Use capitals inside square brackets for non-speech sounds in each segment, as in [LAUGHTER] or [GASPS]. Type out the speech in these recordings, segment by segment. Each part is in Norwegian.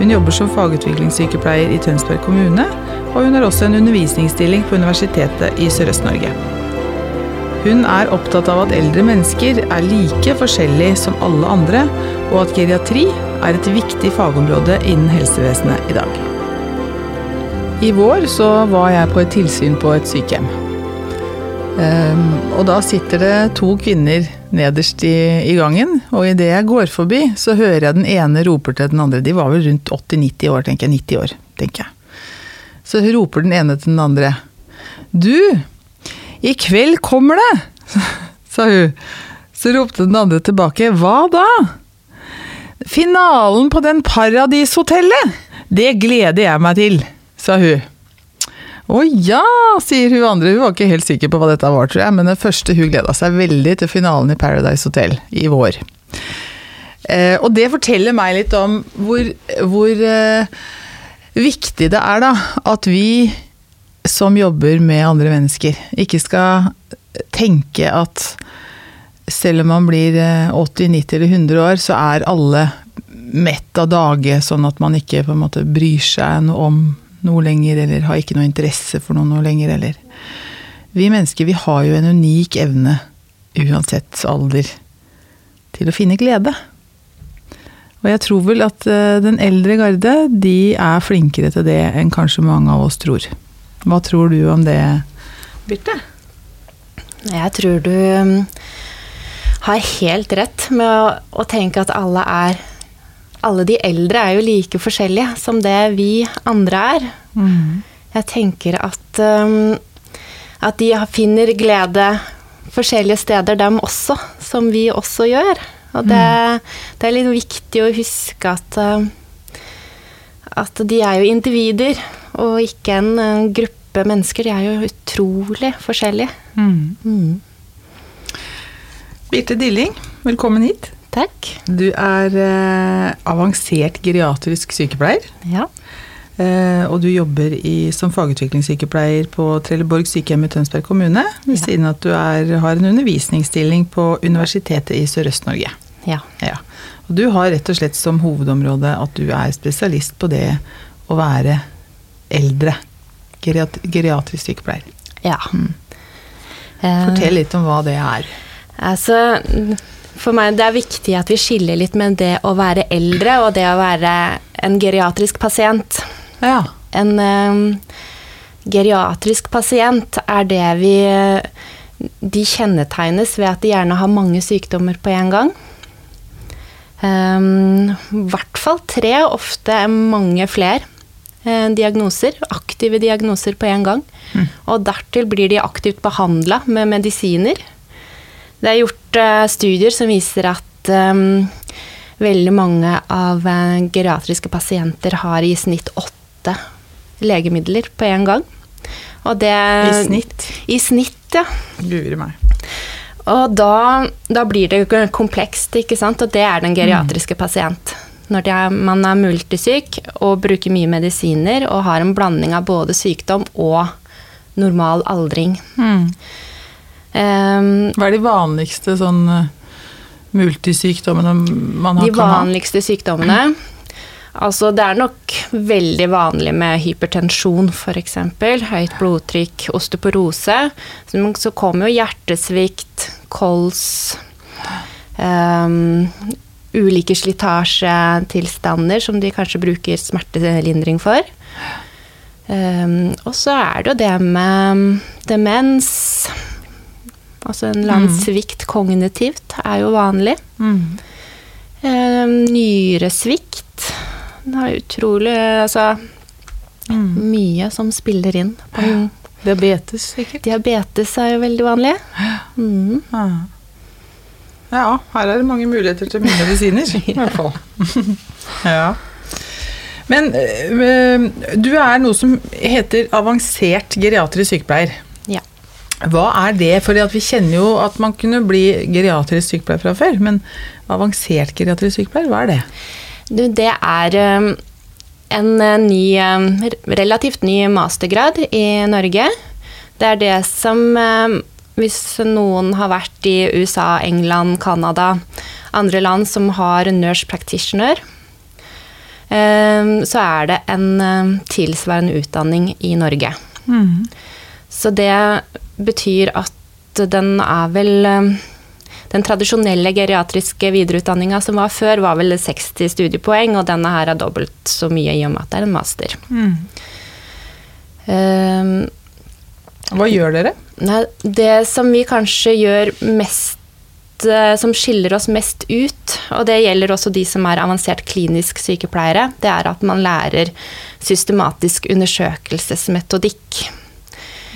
Hun jobber som fagutviklingssykepleier i Tønsberg kommune, og hun har også en undervisningsstilling på Universitetet i Sørøst-Norge. Hun er opptatt av at eldre mennesker er like forskjellige som alle andre, og at geriatri er et viktig fagområde innen helsevesenet i dag. I vår så var jeg på et tilsyn på et sykehjem. Um, og da sitter det to kvinner nederst i gangen, og idet jeg går forbi, så hører jeg den ene roper til den andre. De var vel rundt 80-90 år, tenker jeg. 90 år, tenker jeg. Så roper den ene til den andre. Du, i kveld kommer det! [LAUGHS] sa hun. Så ropte den andre tilbake. Hva da? Finalen på den Paradishotellet! Det gleder jeg meg til, sa hun. Å ja, sier hun andre. Hun var ikke helt sikker på hva dette var, tror jeg, men det første hun gleda seg veldig til finalen i Paradise Hotel i vår. Eh, og det forteller meg litt om hvor, hvor eh, viktig det er da at vi som jobber med andre mennesker, ikke skal tenke at selv om man blir 80, 90 eller 100 år, så er alle mett av dage, sånn at man ikke på en måte bryr seg noe om noe lenger, eller har ikke noe interesse for noe noe lenger, eller. Vi mennesker, vi har jo en unik evne, uansett alder, til å finne glede. Og jeg tror vel at eh, den eldre garde, de er flinkere til det enn kanskje mange av oss tror. Hva tror du om det, Birte? Jeg tror du um, har helt rett med å, å tenke at alle er alle de eldre er jo like forskjellige som det vi andre er. Mm. Jeg tenker at, um, at de finner glede forskjellige steder, dem også, som vi også gjør. Og det, det er litt viktig å huske at, uh, at de er jo individer, og ikke en, en gruppe mennesker. De er jo utrolig forskjellige. Mm. mm. Birte Dilling, velkommen hit. Takk. Du er eh, avansert geriatrisk sykepleier. Ja. Eh, og du jobber i, som fagutviklingssykepleier på Trelleborg sykehjem i Tønsberg kommune. Ved ja. siden av at du er, har en undervisningsstilling på Universitetet i Sørøst-Norge. Ja. ja. Og du har rett og slett som hovedområde at du er spesialist på det å være eldre. Geriat geriatrisk sykepleier. Ja. Mm. Fortell litt om hva det er. Altså for meg det er viktig at vi skiller litt med det å være eldre og det å være en geriatrisk pasient. Ja. En eh, geriatrisk pasient er det vi De kjennetegnes ved at de gjerne har mange sykdommer på en gang. I um, hvert fall tre, ofte mange flere eh, diagnoser. Aktive diagnoser på en gang. Mm. Og dertil blir de aktivt behandla med medisiner. Det er gjort eh, studier som viser at eh, veldig mange av uh, geriatriske pasienter har i snitt åtte legemidler på en gang. Og det I snitt? I snitt, ja. Guri meg. Og da, da, blir det komplekst, ikke sant. Og det er den geriatriske mm. pasient. Når er, man er multisyk og bruker mye medisiner og har en blanding av både sykdom og normal aldring. Mm. Um, Hva er de vanligste sånn uh, multisykdommene man har? De vanligste sykdommene? Altså, det er nok veldig vanlig med hypertensjon, f.eks. Høyt blodtrykk, osteoporose. Så kommer jo hjertesvikt, kols um, Ulike slitasjetilstander som de kanskje bruker smertelindring for. Um, og så er det jo det med demens Altså en annen mm. svikt kognitivt er jo vanlig. Mm. Um, nyresvikt Det er utrolig Altså mm. mye som spiller inn. Diabetes, sikkert. Diabetes er jo veldig vanlig. Mm. Ja, her er det mange muligheter til mye medisiner, [LAUGHS] i hvert fall. [LAUGHS] ja. Men øh, du er noe som heter avansert geriatrisk sykepleier. Ja. Hva er det? For vi kjenner jo at man kunne bli geriatrisk sykepleier fra før, men avansert geriatrisk sykepleier, hva er det? Du, det er um, en uh, ny, um, relativt ny mastergrad i Norge. Det er det som um, Hvis noen har vært i USA, England, Canada, andre land som har nurse practitioner, så er det en tilsvarende utdanning i Norge. Mm. Så det betyr at den er vel den tradisjonelle geriatriske videreutdanninga som var før, var vel 60 studiepoeng, og denne her er dobbelt så mye i og med at det er en master. Mm. Um, Hva gjør dere? det som vi kanskje gjør mest eh, som skiller oss mest ut, og det gjelder også de som er avansert klinisk sykepleiere, det er at man lærer systematisk undersøkelsesmetodikk.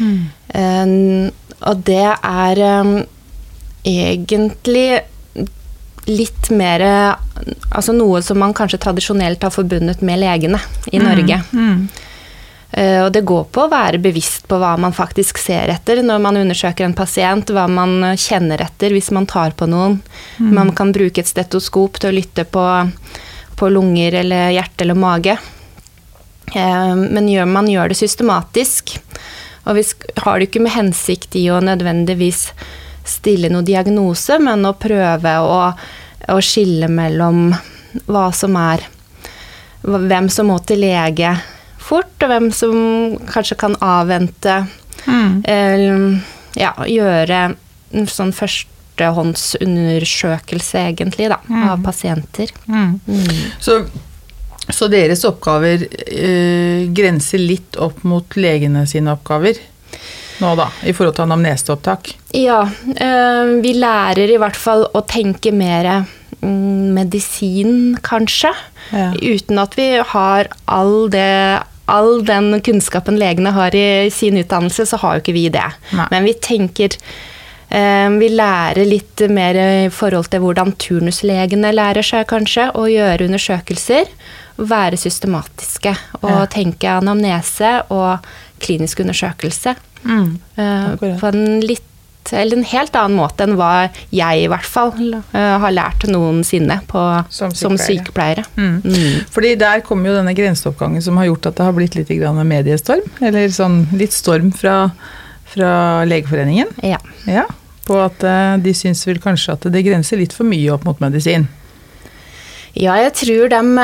Um, og det er um, egentlig litt mer Altså noe som man kanskje tradisjonelt har forbundet med legene i Norge. Mm. Eh, og det går på å være bevisst på hva man faktisk ser etter når man undersøker en pasient, hva man kjenner etter hvis man tar på noen. Man kan bruke et stetoskop til å lytte på, på lunger eller hjerte eller mage. Eh, Men gjør, man gjør det systematisk. Og vi har det ikke med hensikt i å nødvendigvis stille noen diagnose, men å prøve å, å skille mellom hva som er Hvem som må til lege fort, og hvem som kanskje kan avvente. Mm. Eller ja, gjøre en sånn førstehåndsundersøkelse, egentlig, da, av pasienter. Mm. Mm. Så, så deres oppgaver eh, grenser litt opp mot legene sine oppgaver nå, da? I forhold til anamneseopptak? Ja, eh, vi lærer i hvert fall å tenke mer mm, medisin, kanskje. Ja. Uten at vi har all, det, all den kunnskapen legene har i sin utdannelse, så har jo ikke vi det. Nei. Men vi tenker eh, Vi lærer litt mer i forhold til hvordan turnuslegene lærer seg, kanskje, å gjøre undersøkelser. Være systematiske og Ja. tenke anamnese og klinisk undersøkelse. Mm. Eh, på en litt eller en helt annen måte enn hva jeg i hvert fall uh, har lært noensinne på, Som som, sykepleiere. sykepleiere. Mm. Mm. Fordi der kommer jo denne grenseoppgangen som har gjort at det har blitt litt mediestorm. Eller sånn litt storm fra, fra Legeforeningen. Ja. Ja, på at uh, de syns vel kanskje at det grenser litt for mye opp mot medisin. ja, jeg tror dem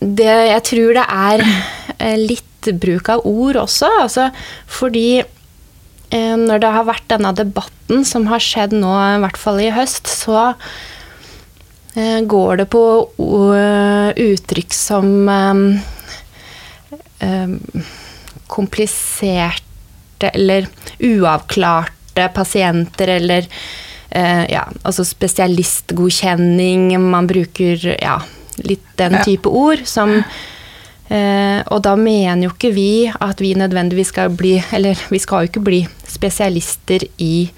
det, Jeg tror det er litt bruk av ord også, altså fordi eh, når det har vært denne debatten som har skjedd nå, i hvert fall i høst, så eh, går det på o- uttrykk som eh, eh, kompliserte eller uavklarte pasienter eller eh, ja, altså spesialistgodkjenning. Man bruker ja, litt den type ord som eh, Og da mener jo ikke vi at vi nødvendigvis skal bli Eller vi skal jo ikke bli spesialister i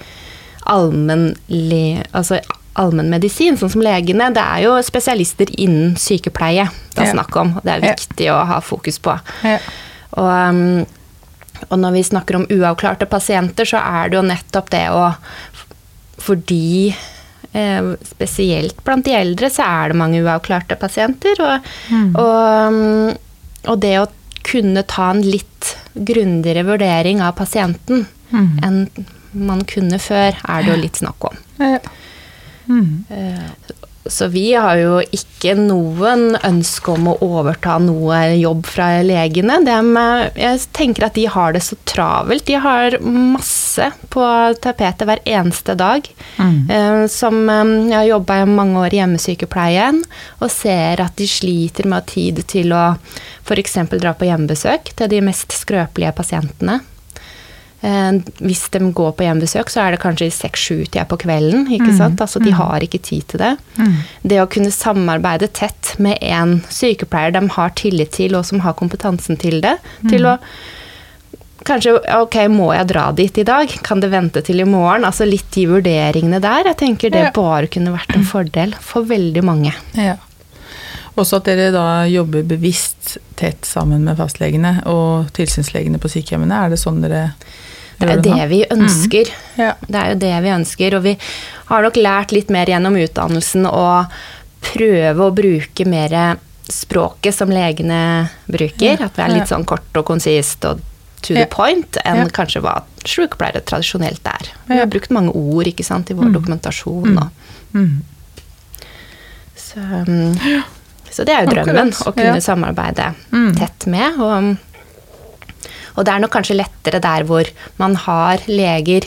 allmennmedisin, altså allmennmedisin, sånn som legene. Det er jo spesialister innen sykepleie det er Ja. snakk om. og Det er Ja. viktig å ha fokus på. Ja. Og, um, og når vi snakker om uavklarte pasienter, så er det jo nettopp det å Fordi eh, spesielt blant de eldre så er det mange uavklarte pasienter. Og, og, um, og det å kunne ta en litt grundigere vurdering av pasienten Mm. enn man kunne før, er det jo litt snakk om. Ja. Mm. Så vi har jo ikke noen ønske om å overta noe jobb fra legene. Dem, eh, jeg tenker at de har det så travelt. De har masse på tapetet hver eneste dag. Mm. Eh, Som eh, Jeg har jobba i mange år i hjemmesykepleien og ser at de sliter med å ha tid til å f.eks. dra på hjemmebesøk til de mest skrøpelige pasientene. Eh, Hvis de går på hjemmebesøk, så er det kanskje seks-sju-tida på kvelden. ikke Mm, sant? Altså, De har ikke tid til det. Mm. Det å kunne samarbeide tett med en sykepleier de har tillit til, og som har kompetansen til det, til å Kanskje ok, må jeg dra dit i dag? Kan det vente til i morgen? Altså litt de vurderingene der. Jeg tenker det bare kunne vært en fordel for veldig mange. Ja. Også at dere da jobber bevisst tett sammen med fastlegene og tilsynslegene på sykehjemmene. Er det sånn dere Det er jo det vi ønsker. Ja. Det er jo det vi ønsker. Og vi har nok lært litt mer gjennom utdannelsen å prøve å bruke mer språket som legene bruker. Ja, At vi er litt sånn kort og konsist og to the point, enn kanskje hva sykepleiere tradisjonelt er. Vi har brukt mange ord ikke sant, i vår Mm. dokumentasjon. Og, Mm. så, um, så det er jo drømmen, Akkurat, å kunne samarbeide Mm. tett med. Og, og det er nok kanskje lettere der hvor man har leger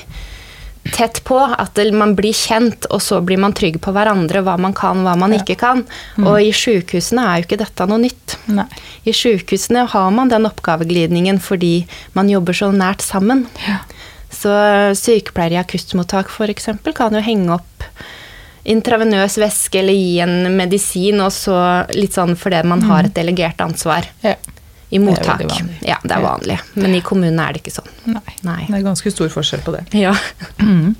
tett på, at man blir kjent, og så blir man trygg på hverandre, hva man kan, hva man Ja. ikke kan. Og i sykehusene er jo ikke dette noe nytt. Nei. I sykehusene har man den oppgaveglidningen fordi man jobber så nært sammen. Ja. Så sykepleiere i akuttmottak f.eks. kan jo henge opp intravenøs væske eller gi en medisin, og så litt sånn fordi man har et delegert ansvar Ja. I mottak. Det vanlig. Ja, det er vanlig. Men i kommunene er det ikke sånn. Nei. Nei. Det er ganske stor forskjell på det. [LAUGHS] Ja. Mm.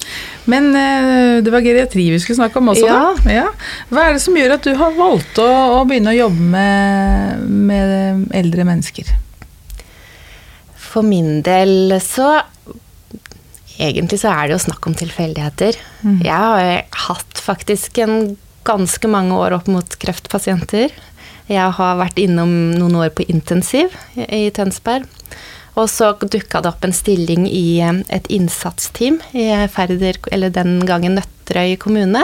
Men eh, det var geriatri vi skulle snakke om også, Ja. da. Ja. Hva er det som gjør at du har valgt å, å begynne å jobbe med, med eldre mennesker? For min del så Egentlig så er det jo snakk om tilfeldigheter. Mm. Jeg har hatt faktisk en ganske mange år opp mot kreftpasienter. Jeg har vært innom noen år på intensiv i Tønsberg. Og så dukka det opp en stilling i eh, et innsatsteam i Færder, eller den gangen Nøtterøy kommune.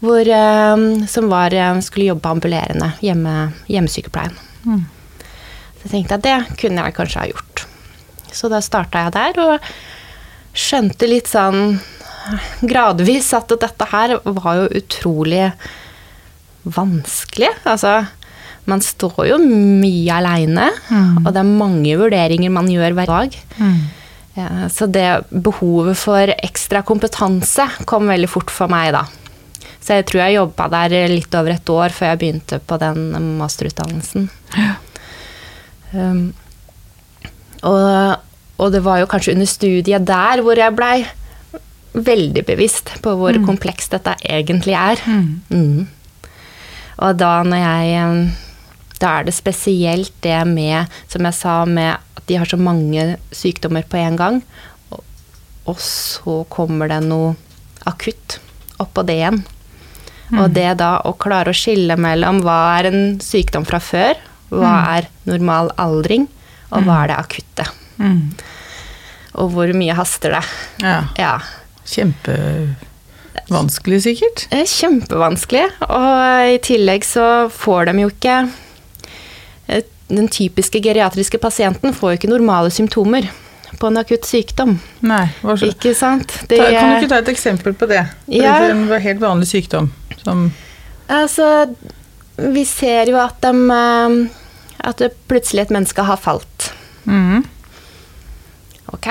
Hvor, eh, som var, eh, skulle jobbe ambulerende, hjemme, hjemmesykepleien. Mm. Så jeg tenkte at det kunne jeg kanskje ha gjort. Så da starta jeg der, og skjønte litt sånn gradvis at dette her var jo utrolig vanskelig. Altså, man står jo mye aleine, Mm. og det er mange vurderinger man gjør hver dag. Ja, så det behovet for ekstra kompetanse kom veldig fort for meg da. Så jeg tror jeg jobba der litt over et år før jeg begynte på den masterutdannelsen. Um, og, og det var jo kanskje under studiet der hvor jeg blei veldig bevisst på hvor komplekst dette egentlig er. Mm. Og da når jeg um, Da er det spesielt det med, som jeg sa, med at de har så mange sykdommer på en gang. Og, og så kommer det noe akutt oppå det igjen. Og det da å klare å skille mellom hva er en sykdom fra før, hva er normal aldring, og hva er det akutte. Mm. Og hvor mye haster det. Ja. Ja. Kjempevanskelig, sikkert. Er kjempevanskelig, og i tillegg så får de jo ikke eh, Den typiske geriatriske pasienten får jo ikke normale symptomer på en akutt sykdom. Nei? Ikke sant? Det, Ta, kan du ikke ta et eksempel på det? Ja. det var helt vanlig sykdom. Som Altså, vi ser jo at de eh, At plutselig et menneske har falt. Mm. Ok,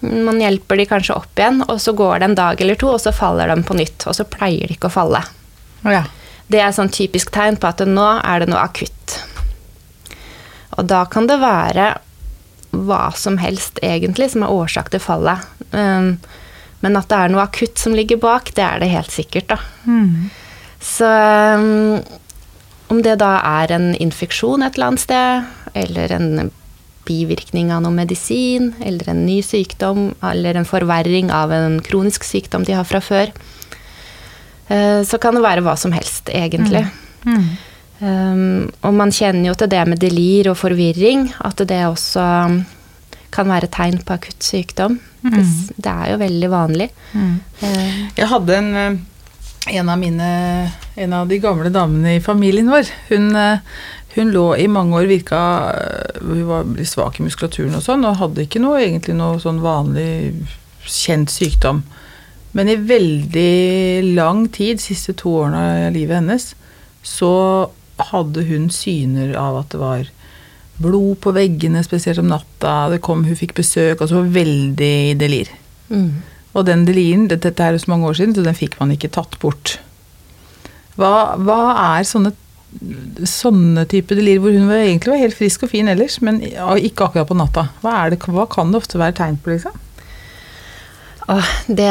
man hjelper de kanskje opp igjen, og så går det en dag eller to, og så faller de på nytt. Og så pleier de ikke å falle. Ja. Det er sånn typisk tegn på at nå er det noe akutt. Og da kan det være hva som helst, egentlig, som er årsak til fallet. Um, men at det er noe akutt som ligger bak, det er det helt sikkert, da. Mm. Så um, om det da er en infeksjon et eller annet sted, eller en bivirkning av noe medisin, eller en ny sykdom, eller en forverring av en kronisk sykdom de har fra før, eh, så kan det være hva som helst, egentlig. Mhm. Um, og man kjenner jo til det med delir og forvirring, at det også um, kan være tegn på akutt sykdom. Det, det er jo veldig vanlig. Mm. Uh, Jeg hadde en, eh, en av mine En av de gamle damene i familien vår. Hun, eh, hun lå i mange år, virka eh, Hun var litt svak i muskulaturen og sånn, og hadde ikke noe, egentlig noe sånn vanlig kjent sykdom. Men i veldig lang tid, siste to årene av livet hennes, så hadde hun syner av at det var blod på veggene, spesielt om natta. Det kom, hun fikk besøk, og så var veldig delir. mm. Og den deliren, dette, dette er jo så mange år siden, så den fikk man ikke tatt bort. Hva, hva er sånne, sånne type delir hvor hun var, egentlig var helt frisk og fin ellers, men ikke akkurat på natta? Hva, det, hva kan det ofte være tegn på, liksom? Åh, det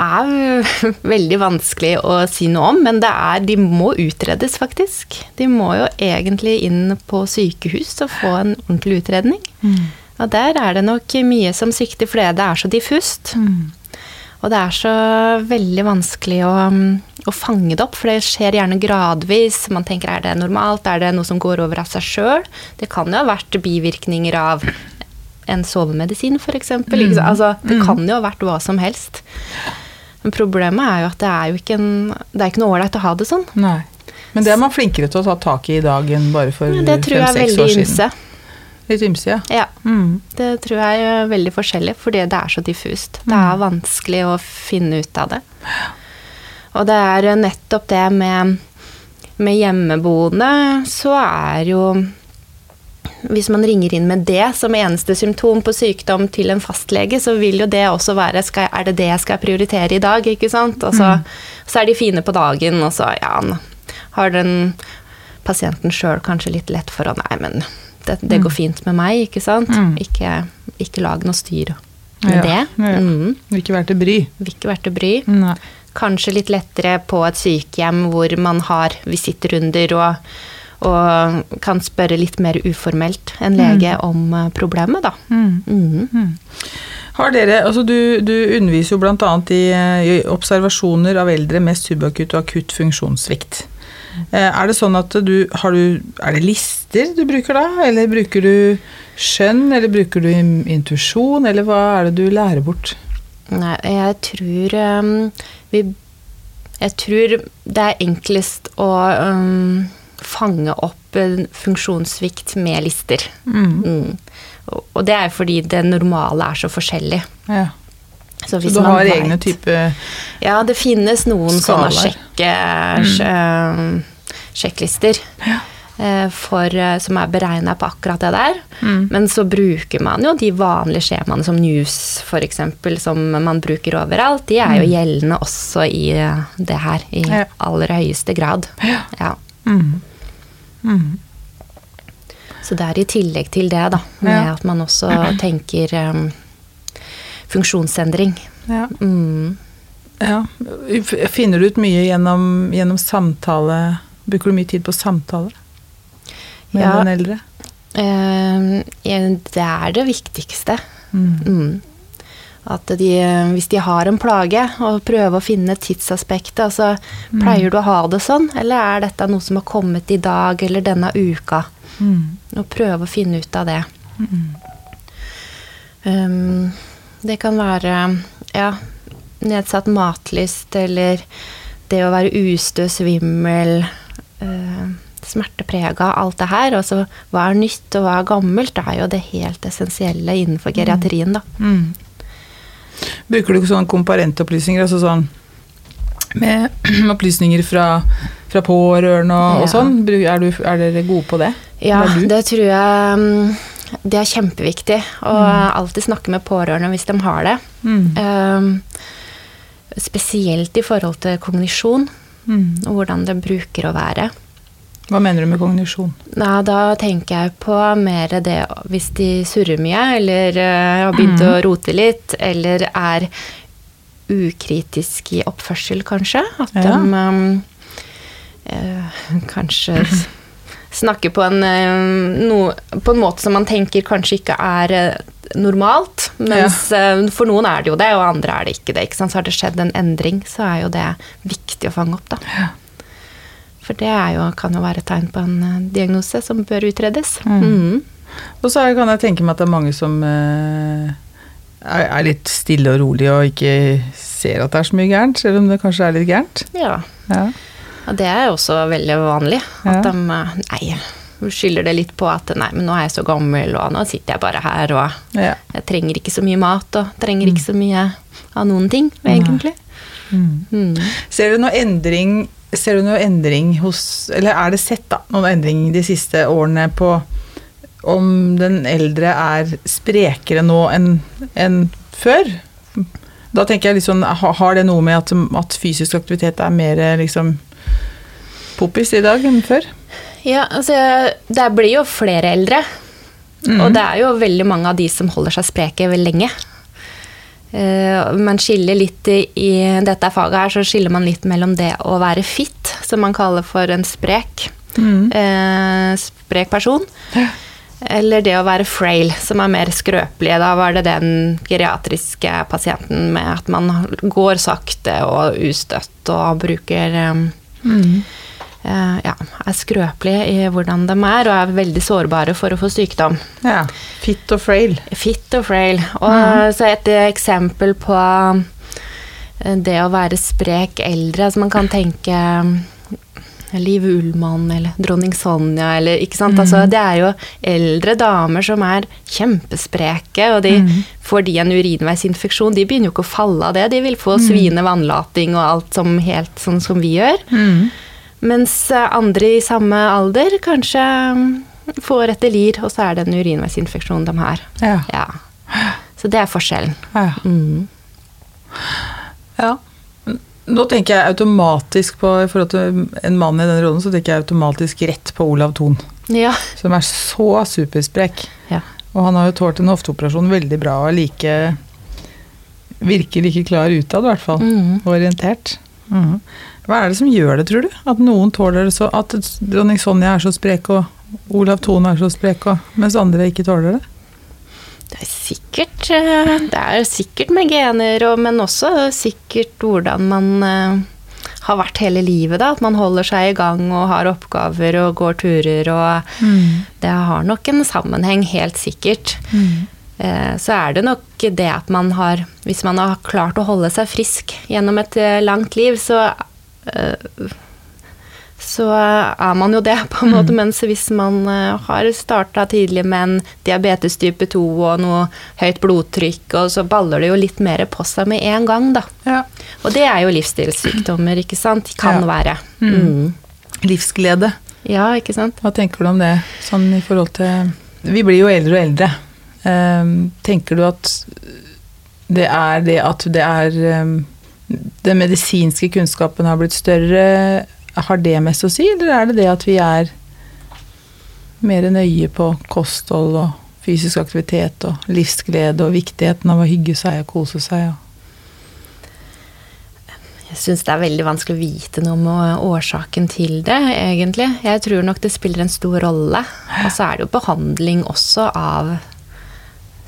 er [LAUGHS] veldig vanskelig å si noe om, men det er, de må utredes, faktisk. De må jo egentlig inn på sykehus og få en ordentlig utredning. Mm. Og der er det nok mye som svikter, fordi det er så diffust. Mm. Og det er så veldig vanskelig å, å, fange det opp, for det skjer gjerne gradvis. Man tenker er det normalt, er det noe som går over av seg sjøl? Det kan jo ha vært bivirkninger av en sovemedisin, f.eks. Mm. Altså, det kan jo ha vært hva som helst. Men problemet er jo at det er jo ikke, en, det er ikke noe ålreit å ha det sånn. Nei. Men det er man flinkere til å ta tak i i dag enn bare for ja, Det tror jeg er veldig ymse. Litt ymse, ja. ja. Mm. Det tror jeg er veldig forskjellig, fordi det er så diffust. Det er mm. vanskelig å finne ut av det. Og det er nettopp det med, med hjemmeboende, så er jo hvis man ringer inn med det som eneste symptom på sykdom til en fastlege, så vil jo det også være skal, Er det det jeg skal prioritere i dag? ikke sant? Og så, mm. så er de fine på dagen, og så ja, har den pasienten sjøl kanskje litt lett for å Nei, men det, det går mm. fint med meg, ikke sant? Mm. Ikke, ikke, lag noe styr med ja, det. Ja. Mm. Vil ikke være til bry. Vil ikke være til bry. Nei. Kanskje litt lettere på et sykehjem hvor man har visittrunder og og kan spørre litt mer uformelt enn lege mm. om eh, problemet, da. Mm. Mm. mm. Har dere, altså du, du underviser jo bl.a. I, i observasjoner av eldre med subakutt og akutt funksjonssvikt. Eh, er det sånn at du, har du Er det lister du bruker da, eller bruker du skjønn, eller bruker du intuisjon, eller hva er det du lærer bort? Nei, jeg tror um, vi Jeg tror det er enklest å um, fange opp funksjonssvikt med lister. Mm. Mm. Og det er fordi det normale er så forskjellig. Ja. Så, så, du har vet, egne type Ja, det finnes noen skaler. sånne sjekke, mm. sjekklister. Ja. Eh, for, eh, som er beregna på akkurat det der. Mm. Men så bruker man jo de vanlige skjemaene som News f.eks., som man bruker overalt. De er jo mm. gjeldende også i eh, det her, i aller høyeste grad. Ja. ja. Mm. Mm. Så det er i tillegg til det, da, med ja. at man også tenker um, funksjonsendring. Ja. Mm. ja. Finner du ut mye gjennom, gjennom, samtale? Bruker du mye tid på samtaler med ja. den eldre? Uh, det er det viktigste. Mm. mm. At de, hvis de har en plage, og prøve å finne tidsaspektet. Altså, mm. pleier du å ha det sånn, eller er dette noe som har kommet i dag eller denne uka? Mm. Og prøve å finne ut av det. Mm. Um, det kan være ja, nedsatt matlyst eller det å være ustø, svimmel, uh, smerteprega, alt det her. Altså hva er nytt og hva er gammelt, det er jo det helt essensielle innenfor geriatrien, da. Mm. Bruker du sånne komparentopplysninger, altså sånn med [CLEARS THROAT] opplysninger fra, fra pårørende og, ja. og sånn? Er, du, er, dere gode på det? Ja, det tror jeg mm, Det er kjempeviktig å mm. alltid snakke med pårørende hvis de har det. Mm. Um, spesielt i forhold til kognisjon, mm. og hvordan det bruker å være. Hva mener du med kognisjon? Ja, da tenker jeg på mer det hvis de surrer mye, eller uh, har begynt mm. å rote litt, eller er ukritisk i oppførsel, kanskje. At ja. de um, uh, kanskje snakker på en, uh, no, på en måte som man tenker kanskje ikke er normalt. Mens ja. for noen er det jo det, og andre er det ikke det. Ikke så har det skjedd en endring, så er jo det viktig å fange opp, da. Ja. For det jo, kan jo være et tegn på en eh, diagnose som bør utredes. Mm. Mm. Og så kan jeg tenke meg at det er mange som er, er, litt stille og rolig og ikke ser at det er så mye gærent, selv om det kanskje er litt gærent. Ja. ja. Og det er jo også veldig vanlig. At ja. de eh, nei, skylder det litt på at nei, men nå er jeg så gammel, og nå sitter jeg bare her, og ja. jeg trenger ikke så mye mat, og trenger ikke mm. så mye av noen ting, egentlig. Mm. Mm. Ser du noe endring Ser du noe endring hos Eller er det sett da, noen endring de siste årene på om den eldre er sprekere nå enn en før? Da tenker jeg liksom, Har det noe med at, at fysisk aktivitet er mer liksom poppis i dag enn før? Ja, altså Det blir jo flere eldre. Mm. Og det er jo veldig mange av de som holder seg spreke lenge. Eh, man skiller litt i, dette faget her, så skiller man litt mellom det å være fit, som man kaller for en sprek, Mm. eh, sprek person, eller det å være frail, som er mer skrøpelig. Da var det den geriatriske pasienten med at man går sakte og ustøtt og bruker eh, Mm. Eh, ja, er skrøpelige i hvordan de er, og er veldig sårbare for å få sykdom. Ja. Fit og frail. Fit og frail. Og så et eksempel på eh, det å være sprek eldre. Altså man kan tenke Liv Ullmann eller dronning Sonja eller Ikke sant. Altså, det er jo eldre damer som er kjempespreke, og de får de en urinveisinfeksjon. De begynner jo ikke å falle av det. De vil få svine, vannlating og alt som helt sånn som vi gjør. Mm. Mens eh, andre i samme alder kanskje mm, får et delir, og så er det en urinveisinfeksjon de har. Ja. Ja. Så det er forskjellen. Ja. Mm. ja. Nå tenker jeg automatisk på I forhold til en mann i den rollen, så tenker jeg automatisk rett på Olav Thon. Ja. Som er så supersprek. ja. Og han har jo tålt en hofteoperasjon veldig bra og like Virker like klar utad, i hvert fall. Mm. Orientert. Mhm. Hva er det som gjør det, tror du? At noen tåler det så At dronning Sonja er så sprek, og Olav Thon er så sprek, og, mens andre ikke tåler det? Det er sikkert eh, Det er sikkert med gener, og, men også sikkert hvordan man eh, har vært hele livet. da, At man holder seg i gang og har oppgaver og går turer. og Det har nok en sammenheng, helt sikkert. Mm. Så er det nok det at man har Hvis man har klart å holde seg frisk gjennom et eh, langt liv, så eh, så er man jo det, på en måte. Mens hvis man eh, har starta tidlig med en diabetes type 2 og noe høyt blodtrykk, og så baller det jo litt mer på seg med en gang, da. Ja. Og det er jo livsstilssykdommer, ikke sant? Kan Ja. være. Mm. Mm. Livsglede. Ja, ikke sant? Hva tenker du om det, sånn i forhold til Vi blir jo eldre og eldre. Um, tenker du at det er det at det er ehm, Den medisinske kunnskapen har blitt større, har det mest å si, eller er det det at vi er mer nøye på kosthold og fysisk aktivitet og livsglede og viktigheten av å hygge seg og kose seg? Og Jeg syns det er veldig vanskelig å vite noe om årsaken til det, egentlig. Jeg tror nok det spiller en stor rolle. Og så er det jo behandling også av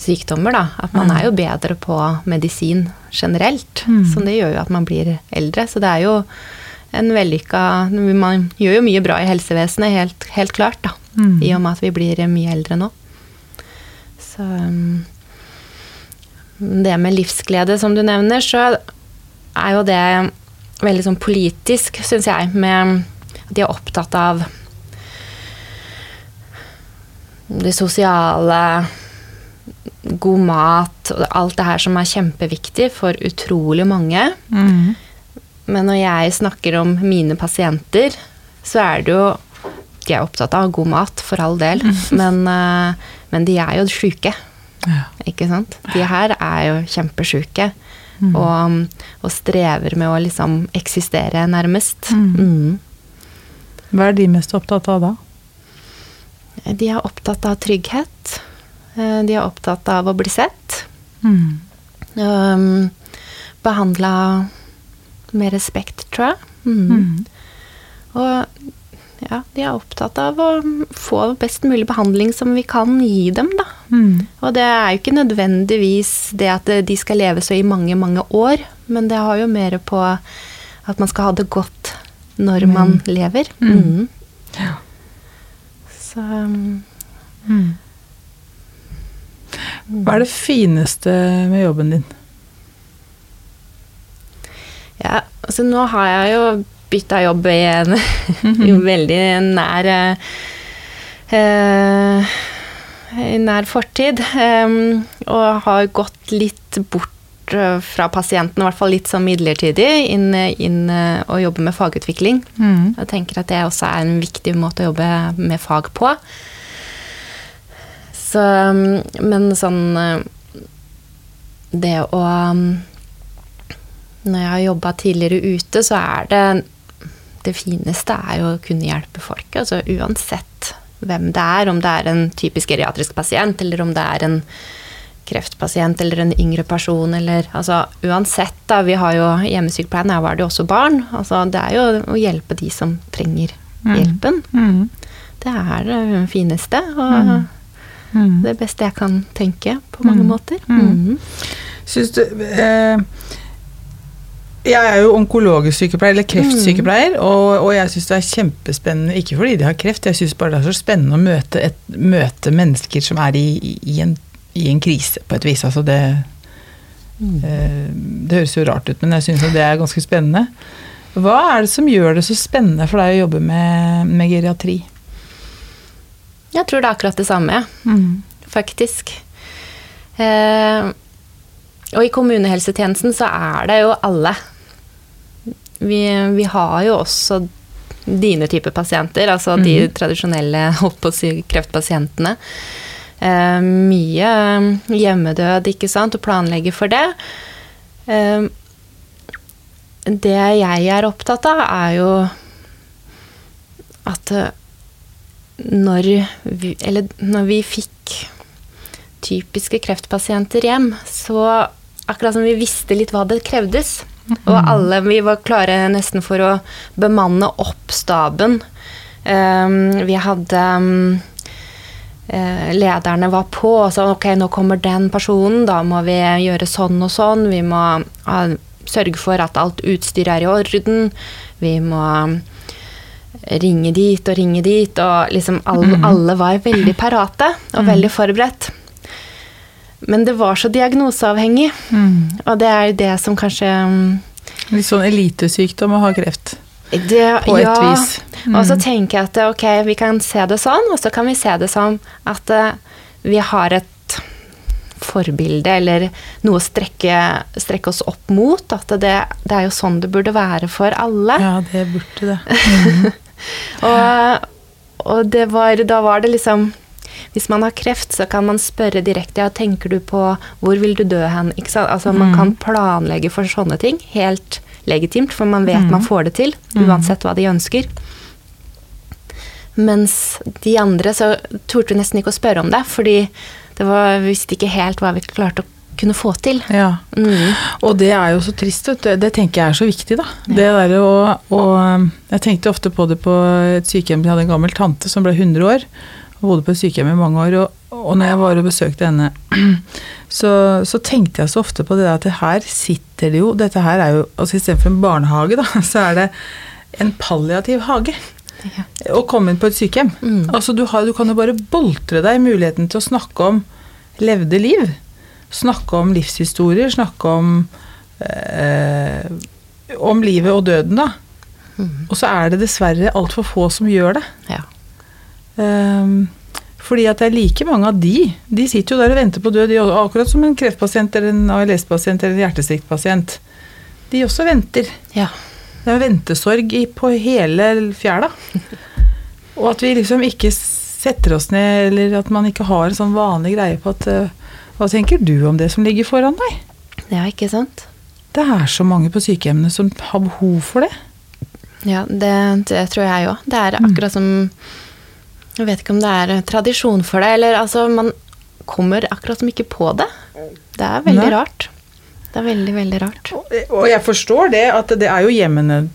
sykdommer, da. At man er jo bedre på medisin generelt. Så det gjør jo at man blir eldre. Så det er jo en vellykka Man gjør jo mye bra i helsevesenet, helt, helt klart, da. Mm. I og med at vi blir mye eldre nå. Så um, Det med livsglede, som du nevner, så er jo det veldig sånn politisk, syns jeg, med at de er opptatt av det sosiale, god mat og alt det her som er kjempeviktig for utrolig mange. Men når jeg snakker om mine pasienter, så er det jo De er opptatt av god mat, for all del, [LAUGHS] men, eh, men de er jo sjuke. Ja. Ikke sant? De her er jo kjempesjuke. Og, og strever med å liksom eksistere, nærmest. Mm. Hva er de mest opptatt av da? De er opptatt av trygghet. Eh, De er opptatt av å bli sett. Mm. Um, Behandla med respekt, tror jeg. Mm. Mm. Og ja, de er opptatt av å få best mulig behandling som vi kan gi dem, da. Mm. Og det er jo ikke nødvendigvis det at de skal leve så i mange, mange år, men det har jo mer på at man skal ha det godt når man lever. Mm. Mm. Ja. Så um, Mm. Hva er det fineste med jobben din? ja, altså nå har jeg jo bytta jobb i en [LAUGHS] i veldig nær eh, i nær fortid. em, og har gått litt bort eh, fra pasienten, i hvert fall litt sånn midlertidig, inn, inn eh, og jobbe med fagutvikling. Mm. Jeg tenker at det også er en viktig måte å jobbe med fag på. Så, um, men sånn uh, Det å um, Når jeg har jobba tidligere ute, så er det Det fineste er jo å kunne hjelpe folk. Altså uansett hvem det er, om det er en typisk geriatrisk pasient, eller om det er en kreftpasient eller en yngre person eller altså uansett, da. Vi har jo hjemmesykepleien, her var det jo også barn. Altså det er jo å hjelpe de som trenger hjelpen. Mm. Det er det fineste og Mm. Det beste jeg kan tenke på mange Mm. måter. Mm. Mhm. Syns du eh, Jeg er jo onkologisk sykepleier, eller kreftsykepleier, og, og jeg syns det er kjempespennende, ikke fordi de har kreft, jeg syns bare det er så spennende å møte, et, møte mennesker som er i, i, en, i en krise, på et vis. Altså det Mm. eh, Det høres jo rart ut, men jeg syns det er ganske spennende. Hva er det som gjør det så spennende for deg å jobbe med, med geriatri? Jeg tror det er akkurat det samme, faktisk. Eh, og i kommunehelsetjenesten så er det jo alle. Vi, vi har jo også dine typer pasienter, altså de Mhm. tradisjonelle holdt på å si, kreftpasientene. Eh, mye hjemmedød, ikke sant, og planlegge for det. Eh, det jeg er opptatt av, er jo at eh, når vi, eller når vi fikk typiske kreftpasienter hjem, så akkurat som vi visste litt hva det krevdes. Og alle vi var klare nesten for å bemanne opp staben. Um, vi hadde um, Lederne var på og sa ok, nå kommer den personen, da må vi gjøre sånn og sånn. Vi må ha, sørge for at alt utstyr er i orden. Vi må ringe dit og ringe dit, og liksom alle, alle var veldig parate og veldig forberedt. Men det var så diagnoseavhengig, og det er jo det som kanskje mm, Litt sånn elitesykdom å ha kreft, det, på et ja, vis. Og så tenker jeg at ok, vi kan se det sånn, og så kan vi se det som at uh, vi har et forbilde eller noe å strekke, strekke oss opp mot. At det, det er jo sånn det burde være for alle. Ja, det burde det. [LAUGHS] Og, og det var, da var det liksom Hvis man har kreft, så kan man spørre direkte ja, tenker du på hvor vil du dø hen. Altså, man kan planlegge for sånne ting. Helt legitimt, for man vet man får det til. Uansett hva de ønsker. Mens de andre så torde vi nesten ikke å spørre om det, fordi det var, vi visste ikke helt hva vi klarte å kunne få til. Ja. Mm. Og det er jo så trist, vet du. Det tenker jeg er så viktig, da. Det der å, og, Jeg tenkte ofte på det på et sykehjem. Jeg hadde en gammel tante som ble 100 år. Og bodde på et sykehjem i mange år. Og, og når jeg var og besøkte henne, [CLEARS THROAT] så, så tenkte jeg så ofte på det at det her sitter det jo Dette her er jo altså Istedenfor en barnehage, da, [LAUGHS] så er det en palliativ hage. Ja. Å komme inn på et sykehjem. Mm. Altså du, har, du kan jo bare boltre deg muligheten til å snakke om levde liv. Snakke om livshistorier, snakke om eh, om livet og døden, da. Mm. Og så er det dessverre altfor få som gjør det. Ja. Um, fordi at det er like mange av de. De sitter jo der og venter på død, de, akkurat som en kreftpasient eller en ALS-pasient eller en hjertesviktpasient. De også venter. ja. Det er ventesorg i, på hele fjæra. [LAUGHS] Og at vi liksom ikke setter oss ned, eller at man ikke har en sånn vanlig greie på at eh, Hva tenker du om det som ligger foran deg? Ja, ikke sant? Det er så mange på sykehjemmene som har behov for det. Ja, det, det tror jeg òg. Det er akkurat som Jeg vet ikke om det er tradisjon for det, eller altså Man kommer akkurat som ikke på det. Det er veldig Nei. rart. Det er veldig, veldig rart. Og jeg forstår det, at det er jo hjemmene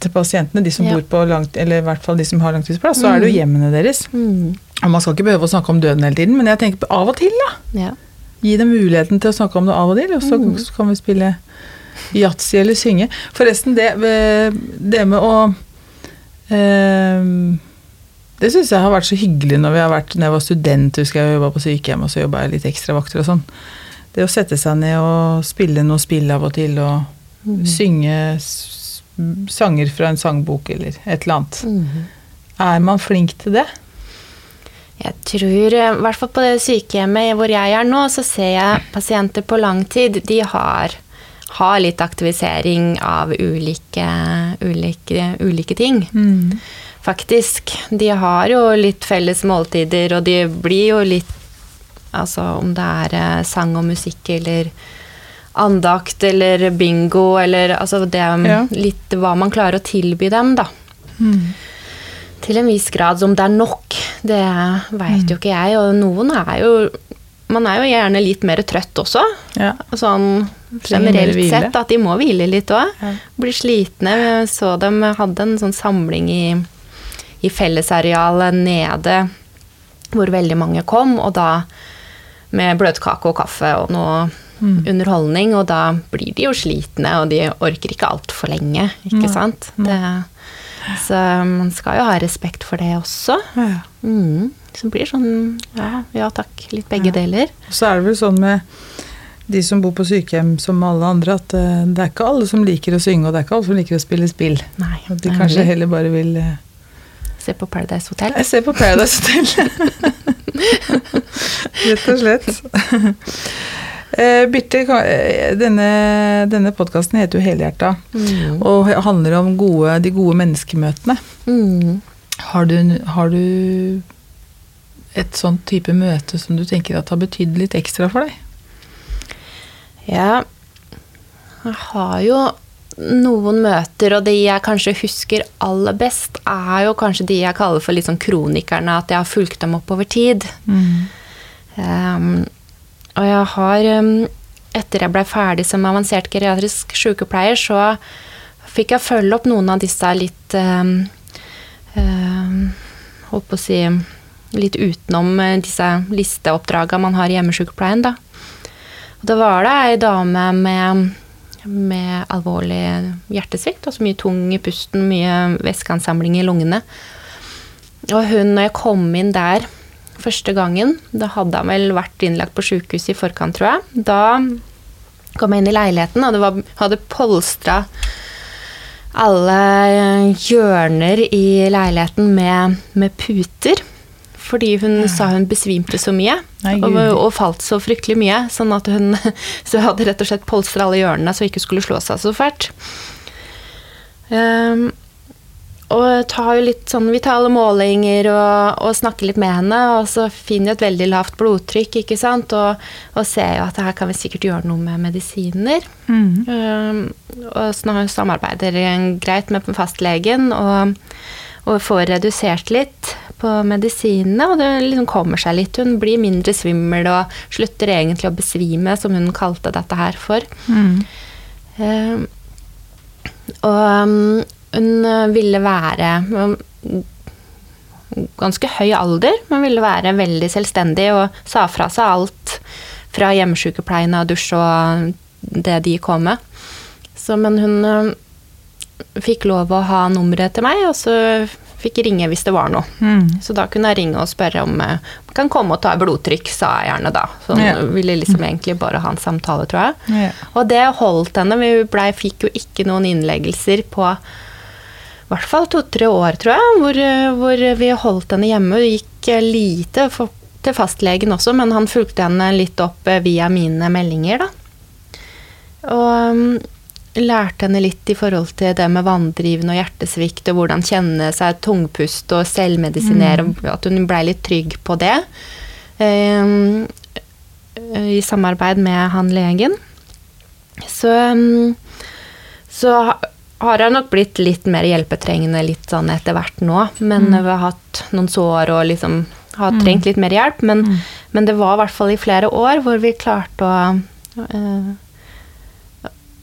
til pasientene, de som Ja. bor på langt, eller i hvert fall de som har langtidsplass, så er det jo hjemmene deres. Mm. Og man skal ikke behøve å snakke om døden hele tiden, men jeg tenker på av og til, da. Ja. Gi dem muligheten til å snakke om det av og til, og så Mm. kan vi spille yatzy eller synge. Forresten, det, det med å eh, Det syns jeg har vært så hyggelig når vi har vært Når jeg var student, husker jeg jobba på sykehjem, og så jobba jeg litt ekstravakter og sånn. Det å sette seg ned og spille noe spill av og til, og Mm. synge sanger fra en sangbok eller et eller annet. Mm. Er man flink til det? Jeg tror, eh, i hvert fall på det sykehjemmet hvor jeg er nå, så ser jeg pasienter på lang tid. De har, har litt aktivisering av ulike, ulike, ulike ting. Faktisk. De har jo litt felles måltider, og de blir jo litt Altså om det er eh, sang og musikk eller andakt eller bingo eller altså det Ja. Litt hva man klarer å tilby dem, da. Til en viss grad. Om det er nok, det veit jo ikke jeg. Og noen er jo man er jo gjerne litt mer trøtt også. Ja. Sånn generelt sett, at de må hvile litt òg. Ja. Blir slitne. Jeg så dem hadde en sånn samling i, i fellesarealet nede hvor veldig mange kom, og da med bløtkake og kaffe og noe Mm. underholdning, og da blir de jo slitne, og de orker ikke altfor lenge, ikke mm. sant? Det, så man skal jo ha respekt for det også. Ja. Mm. Så det blir sånn ja, ja takk, litt begge Ja. deler. Og så er det vel sånn med de som bor på sykehjem som alle andre, at eh, det er ikke alle som liker å synge, og det er ikke alle som liker å spille spill. Nei, At de kanskje heller bare vil eh, Se på Paradise Hotel. Jeg ser på Paradise Hotel. [LAUGHS] Rett og slett. [LAUGHS] Eh, Birte, eh, denne, denne podkasten heter jo Helhjerta, Mm. og handler om gode, de gode menneskemøtene. Mm. Har du, har du et sånt type møte som du tenker at har betydd litt ekstra for deg? Ja, jeg har jo noen møter, og de jeg kanskje husker aller best, er jo kanskje de jeg kaller for litt sånn kronikerne, at jeg har fulgt dem opp over tid. Um, og jeg har um, Etter jeg blei ferdig som avansert geriatrisk sykepleier, så fikk jeg følge opp noen av disse litt um, um, Holdt å si Litt utenom eh, disse listeoppdragene man har i hjemmesykepleien, da. Og da var det ei dame med, med alvorlig hjertesvikt, altså mye tung i pusten, mye væskeansamling i lungene. Og hun, når jeg kom inn der første gangen, da hadde han vel vært innlagt på sjukehus i forkant, tror jeg. Da kom jeg inn i leiligheten, og det var, hadde polstra alle hjørner i leiligheten med, med puter. Fordi hun sa hun besvimte så mye, Nei, og, og falt så fryktelig mye. Sånn at hun [LAUGHS] så hadde rett og slett polstra alle hjørnene så hun ikke skulle slå seg så fælt. Um, og tar jo litt sånn vitale målinger og, og snakker litt med henne, og så finner vi et veldig lavt blodtrykk, ikke sant, og, og ser jo at her kan vi sikkert gjøre noe med medisiner. Um, og hun samarbeider greit med fastlegen, og, og får redusert litt på medisinene, og det liksom kommer seg litt. Hun blir mindre svimmel og slutter egentlig å besvime, som hun kalte dette her for. Um, og hun uh, ville være um, ganske høy alder, men ville være veldig selvstendig og sa fra seg alt fra hjemmesykepleien og dusj og det de kom med. Så, men hun um, fikk lov å ha nummeret til meg, og så fikk ringe hvis det var noe. Så da kunne jeg ringe og spørre om jeg kan komme og ta blodtrykk, sa jeg gjerne da. Så hun Ja. ville liksom egentlig bare ha en samtale, tror jeg. Ja. Og det holdt henne. Vi ble, fikk jo ikke noen innleggelser på i hvert fall to-tre år, tror jeg, hvor, hvor vi holdt henne hjemme. Det gikk lite for, til fastlegen også, men han fulgte henne litt opp eh, via mine meldinger, da. Og um, lærte henne litt i forhold til det med vanndrivende og hjertesvikt, og hvordan kjenne seg tungpust og selvmedisinere, at hun blei litt trygg på det. Um, I samarbeid med han legen. Så, um, så har jeg nok blitt litt mer hjelpetrengende litt sånn etter hvert nå. Men vi har hatt noen sår og liksom har trengt litt mer hjelp. Men, men det var i hvert fall i flere år hvor vi klarte å uh,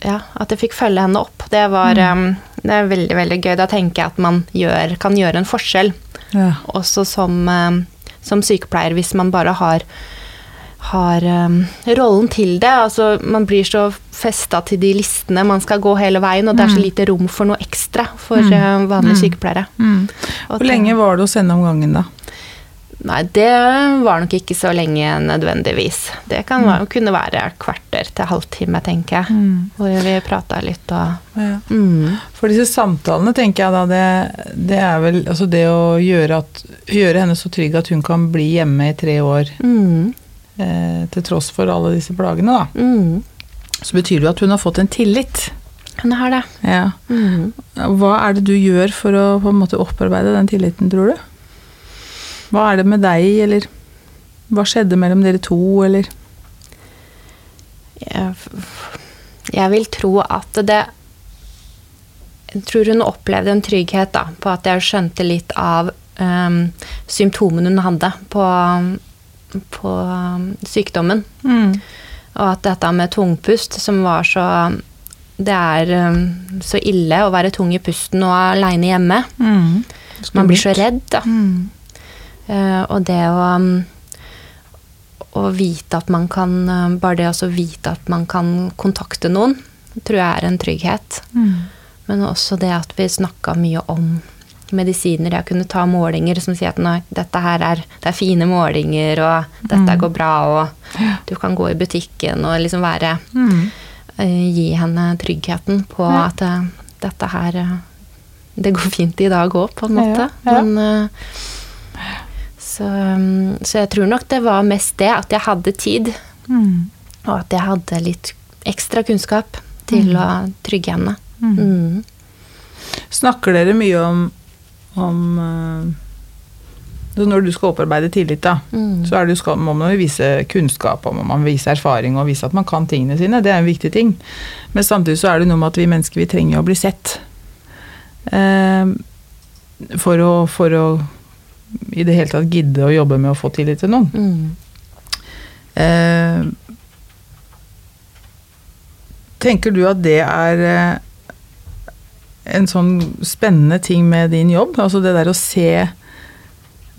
Ja, at jeg fikk følge henne opp. Det var um, det er veldig, veldig gøy. Da tenker jeg at man gjør, kan gjøre en forskjell. Ja. Også som, uh, som sykepleier, hvis man bare har har um, rollen til det. Altså, man blir så festa til de listene man skal gå hele veien, og det er så lite rom for noe ekstra for eh, vanlige sykepleiere. Mm. Hvor lenge var det hos henne om gangen, da? Nei, det var nok ikke så lenge nødvendigvis. Det kan, være- kunne være kvarter til halvtime, tenker jeg. Hvor vi prata litt og Ja. mm. For disse samtalene, tenker jeg da, det, det er vel altså det å gjøre, at, gjøre henne så trygg at hun kan bli hjemme i tre år Mm. Eh, til tross for alle disse plagene, da. Mm. Så betyr det jo at hun har fått en tillit. Hun har det. Ja. Mm. Hva er det du gjør for å på en måte opparbeide den tilliten, tror du? Hva er det med deg, eller hva skjedde mellom dere to, eller? Jeg, jeg vil tro at det Jeg tror hun opplevde en trygghet da, på at jeg skjønte litt av um, symptomene hun hadde på, på um, sykdommen. Mm. Og at dette med tungpust, som var så Det er um, så ille å være tung i pusten og aleine hjemme. Mm. Man blir så redd, da. Mm. Uh, og det å um, å vite at man kan Bare det å vite at man kan kontakte noen, tror jeg er en trygghet. Mm. Men også det at vi snakka mye om medisiner. Jeg kunne ta målinger som sier at nå, dette her er, det er fine målinger, og dette Mm. går bra, og du kan gå i butikken og liksom være Mm. uh, Gi henne tryggheten på Ja. at uh, dette her uh, Det går fint i dag òg, på en måte. Ja, ja. Men så, um, så jeg tror nok det var mest det, at jeg hadde tid, Mm. og at jeg hadde litt ekstra kunnskap til Mm. å trygge henne. Mm. Mm. Snakker dere mye om, om eh, så Når du skal opparbeide tillit, da, Mm. så er det, jo skal, må man jo vise kunnskap og må man vise erfaring og vise at man kan tingene sine. Det er en viktig ting. Men samtidig så er det noe med at vi mennesker vi trenger å bli sett. Eh, for, å, for å i det hele tatt gidde å jobbe med å få tillit til noen. Mm. Eh, tenker du at det er eh, en sånn spennende ting med din jobb? Altså det der å se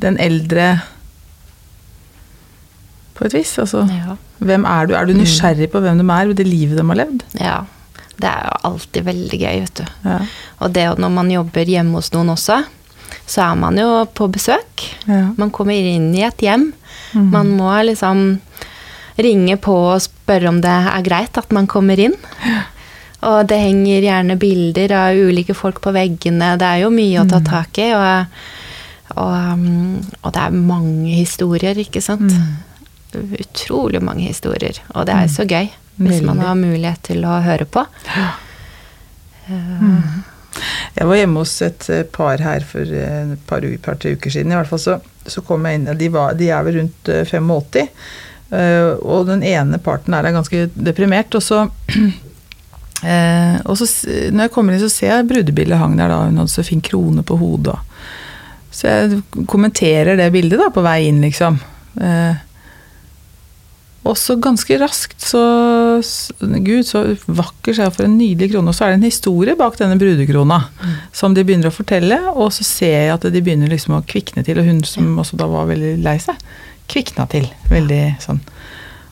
den eldre på et vis? Altså, Ja. hvem er du? Er du nysgjerrig på hvem de er, og det livet de har levd? ja. Det er jo alltid veldig gøy, vet du. Ja. Og det når man jobber hjemme hos noen også, så er man jo på besøk. Ja. Man kommer inn i et hjem. Mhm. Man må liksom ringe på og spørre om det er greit at man kommer inn. Og det henger gjerne bilder av ulike folk på veggene. Det er jo mye å ta tak i. Og, og, um, og det er mange historier, ikke sant. Utrolig mange historier. Og det er så gøy hvis man har mulighet til å høre på. Jeg var hjemme hos et eh, par her for eh, et par, par-tre uker siden. I hvert fall så, så kom jeg inn de, var, de er vel rundt eh, 85. eh, og den ene parten er ganske deprimert. Og så, [CLEARS THROAT] eh, og så når jeg kommer inn, så ser jeg brudebildet hang der. da, Hun hadde så fin krone på hodet. Så jeg kommenterer det bildet da på vei inn, liksom. Eh, og så ganske raskt så Gud, så vakker, jeg for en nydelig krone. Og så er det en historie bak denne brudekrona som de begynner å fortelle, og så ser jeg at de begynner liksom å kvikne til. Og hun som også da var veldig lei seg, kvikna til. Veldig sånn.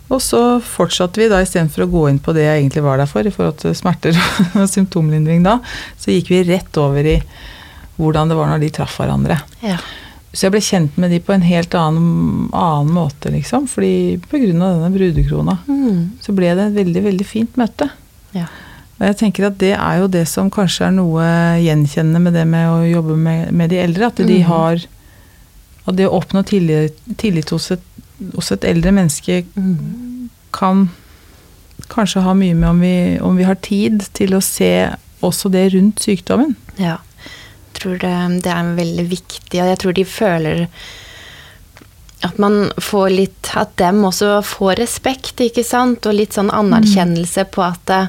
Og så fortsatte vi da, istedenfor å gå inn på det jeg egentlig var der for, i forhold til smerter [LAUGHS] og symptomlindring da, så gikk vi rett over i hvordan det var når de traff hverandre. Ja. Så jeg ble kjent med de på en helt annen, annen måte, liksom. Fordi av denne brudekrona Mm. så ble det et veldig, veldig fint møte. ja. Og jeg tenker at det er jo det som kanskje er noe gjenkjennende med det med å jobbe med, med de eldre. At de mm. har At det å oppnå tillit, tillit hos, et, hos et eldre menneske Mm. kan kanskje ha mye med om vi, om vi har tid til å se også det rundt sykdommen. Ja. Jeg tror det, det er veldig viktig, og jeg tror de føler at man får litt At dem også får respekt, ikke sant? Og litt sånn anerkjennelse på at det,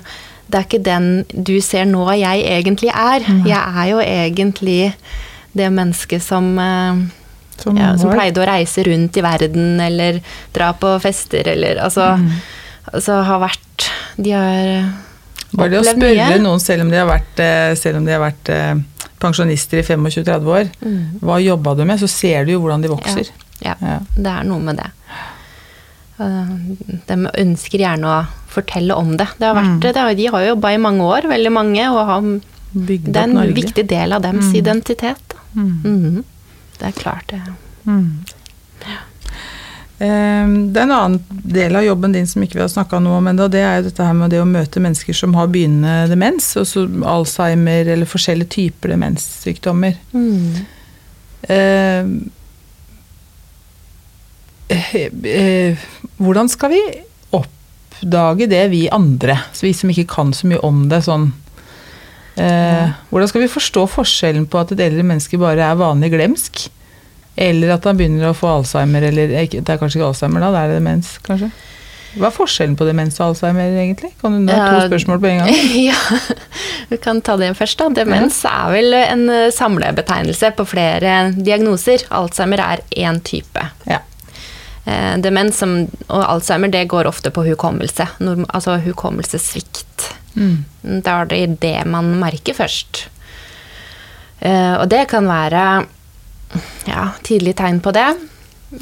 det er ikke den du ser nå jeg egentlig er. Jeg er jo egentlig det mennesket som eh, Som, ja, som pleide å reise rundt i verden, eller dra på fester, eller altså, Mm. altså har vært De har Bare det å spørre mye. noen, selv om de har vært, eh, selv om de har vært eh, pensjonister i 25-30 år, Mm. hva jobba du med, så ser du jo hvordan de vokser. Ja, Ja. det er noe med det. Eh, De ønsker gjerne å fortelle om det. det, har vært, Mm. det har, de har jo jobba i mange år, veldig mange, og har, det er en viktig del av dems Mm. identitet. Mm. Det er klart, det. Mm. Ja. Det er en annen del av jobben din som ikke vi har snakka noe om ennå. Det er jo dette her med det å møte mennesker som har begynnende demens, altså Alzheimer eller forskjellige typer demenssykdommer. Mm. Eh, eh, eh, hvordan skal vi oppdage det, vi andre, så vi som ikke kan så mye om det? sånn eh, Hvordan skal vi forstå forskjellen på at et eldre menneske bare er vanlig glemsk, eller at han begynner å få Alzheimer, eller eh, Det er kanskje ikke Alzheimer, da, det er demens, kanskje? Hva er forskjellen på demens og Alzheimer, egentlig? Kan du ha to spørsmål på en gang? [LAUGHS] ja, vi kan ta det først. da. Demens er vel en eh, samlebetegnelse på flere diagnoser. Alzheimer er én type. Ja. Demens og Alzheimer det går ofte på hukommelse, altså hukommelsessvikt. Mm. Da er det det man merker først. Uh, og det kan være ja, tidlige tegn på det.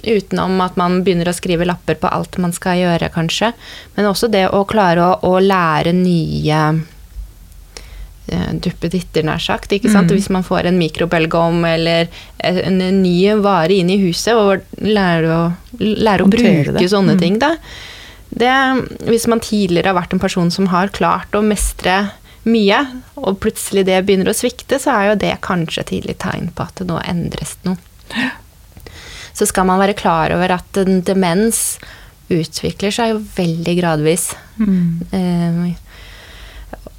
Utenom at man begynner å skrive lapper på alt man skal gjøre, kanskje. Men også det å klare å, å lære nye uh, duppeditter, nær sagt. ikke sant? Mm. Hvis man får en mikrobølgeovn eller en, en ny vare inn i huset, og lærer å, lærer å bruke det. sånne Mm. ting, da. Det, hvis man tidligere har vært en person som har klart å mestre mye, og plutselig det begynner å svikte, så er jo det kanskje et tidlig tegn på at det nå endres noe. Så skal man være klar over at en demens utvikler seg jo veldig gradvis. Mm. Eh,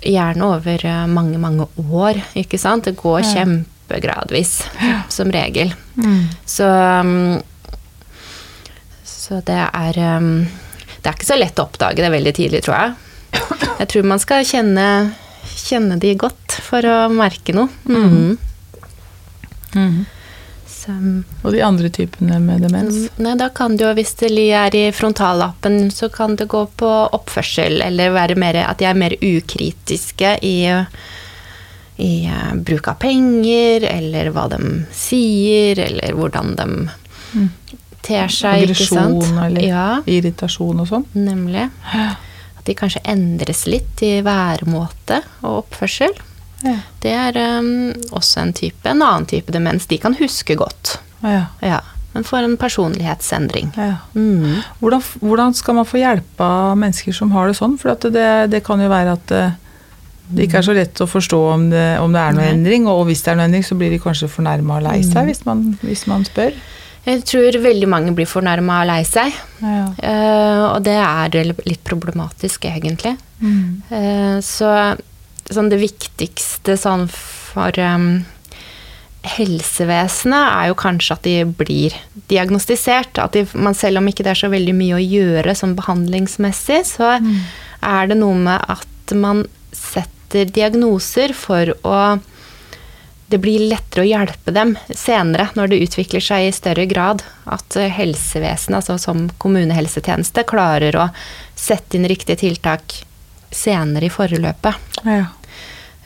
gjerne over eh, mange, mange år, ikke sant? Det går kjempegradvis, som regel. Mm. Så, um, så det er um, Det er ikke så lett å oppdage det veldig tidlig, tror jeg. Jeg tror man skal kjenne, kjenne de godt for å merke noe. Mm. Mm. Så, um, Og de andre typene med demens? nei, da kan det jo, hvis det er i frontallappen, så kan det gå på oppførsel, eller være mer, at de er mer ukritiske i, i eh, bruk av penger, eller hva de sier, eller hvordan de Mm. Ter seg. Aggresjon eller Ja, irritasjon og sånn? nemlig. At de kanskje endres litt i væremåte og oppførsel. Ja. Det er um, også en type, en annen type demens. De kan huske godt, Ja. ja, men får en personlighetsendring. ja. Mm. Hvordan, hvordan skal man få hjelp av mennesker som har det sånn? For det, det kan jo være at eh, det ikke er så lett å forstå om det, om det er noe Nei. endring, og hvis det er noe endring, så blir de kanskje fornærma og lei seg hvis, man, hvis man spør. Jeg tror veldig mange blir fornærma og lei seg. Ja. Uh, og det er litt problematisk, egentlig. Mm. Uh, så sånn det viktigste sånn for um, helsevesenet er jo kanskje at de blir diagnostisert. At de, man, selv om ikke det er så veldig mye å gjøre sånn behandlingsmessig, så er det noe med at man setter diagnoser for å det blir lettere å hjelpe dem senere, når det utvikler seg i større grad. At eh, helsevesenet, altså som kommunehelsetjeneste, klarer å sette inn riktige tiltak senere i forløpet. Ja.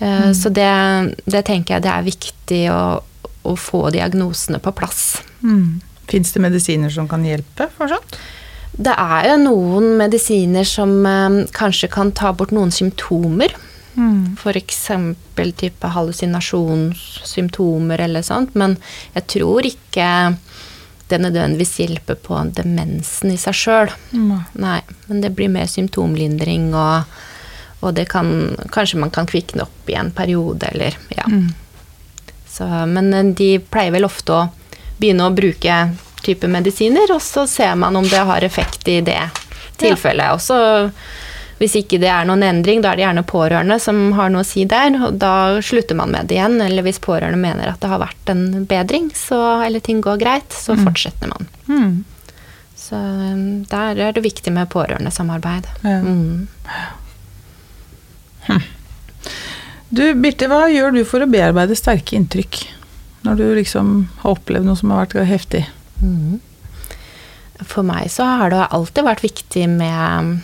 Mm. Så det, det tenker jeg det er viktig å, å få diagnosene på plass. Mm. Fins det medisiner som kan hjelpe fortsatt? Det er jo noen medisiner som eh, kanskje kan ta bort noen symptomer. Mm. F.eks. type hallusinasjonssymptomer eller sånt. Men jeg tror ikke det nødvendigvis hjelper på demensen i seg sjøl. Nei. Nei, men det blir mer symptomlindring, og, og det kan Kanskje man kan kvikne opp i en periode, eller ja. Mm. Så, men eh, de pleier vel ofte å begynne å bruke type medisiner, og så ser man om det har effekt i det tilfellet. Og så hvis ikke det er noen endring, da er det gjerne pårørende som har noe å si der, og da slutter man med det igjen. Eller hvis pårørende mener at det har vært en bedring, så, eller ting går greit, så fortsetter man. Mm. Så um, der er det viktig med pårørendesamarbeid. Ja. Mm. Du, Birte, hva gjør du for å bearbeide sterke inntrykk? Når du liksom har opplevd noe som har vært heftig? Mm. For meg så har det alltid vært viktig med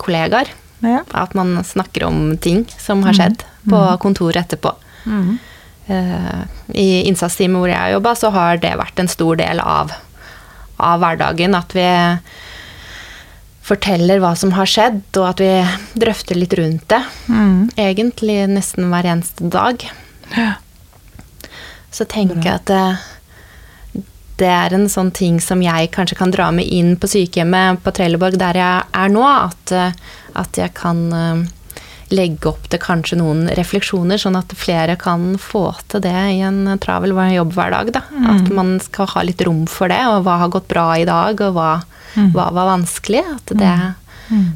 kollegaer. Ja. At man snakker om ting som har skjedd på kontoret etterpå. Mm. Eh, I innsatsteamet hvor jeg har jobba, så har det vært en stor del av, av hverdagen. At vi forteller hva som har skjedd, og at vi drøfter litt rundt det. Mm. Egentlig nesten hver eneste dag. Ja. Så tenker jeg at det, er en sånn ting som jeg kanskje kan dra med inn på sykehjemmet på Trelleborg, der jeg er nå. At, eh, at jeg kan eh, legge opp til kanskje noen refleksjoner, sånn at flere kan få til det i en travel jobbhverdag. Da. At man skal ha litt rom for det, og hva har gått bra i dag, og hva, hva var vanskelig. At det,